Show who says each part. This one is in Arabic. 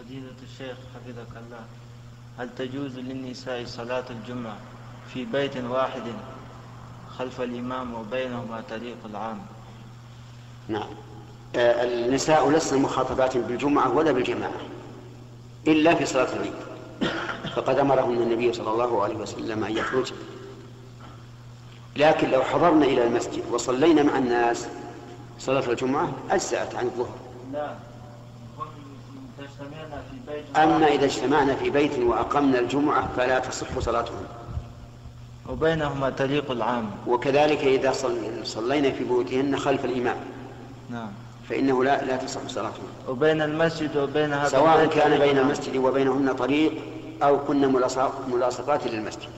Speaker 1: فضيلة الشيخ حفظك الله هل تجوز للنساء صلاة الجمعة في بيت واحد خلف الإمام وبينهما طريق العام؟
Speaker 2: نعم. آه، النساء لسن مخاطبات بالجمعة ولا بالجماعة إلا في صلاة العيد. فقد أمرهن النبي صلى الله عليه وسلم أن يخرج. لكن لو حضرنا إلى المسجد وصلينا مع الناس صلاة الجمعة أجزأت عن الظهر.
Speaker 1: بيت
Speaker 2: أما إذا اجتمعنا في بيت وأقمنا الجمعة فلا تصح صلاتهم.
Speaker 1: وبينهما طريق العام.
Speaker 2: وكذلك إذا صل- صلينا في بيوتهن خلف الإمام.
Speaker 1: نعم.
Speaker 2: فإنه لا لا تصح صلاتهم.
Speaker 1: وبين المسجد وبين هذا
Speaker 2: سواء كان بين. المسجد وبينهن طريق أو كن ملاصق- ملاصقات للمسجد.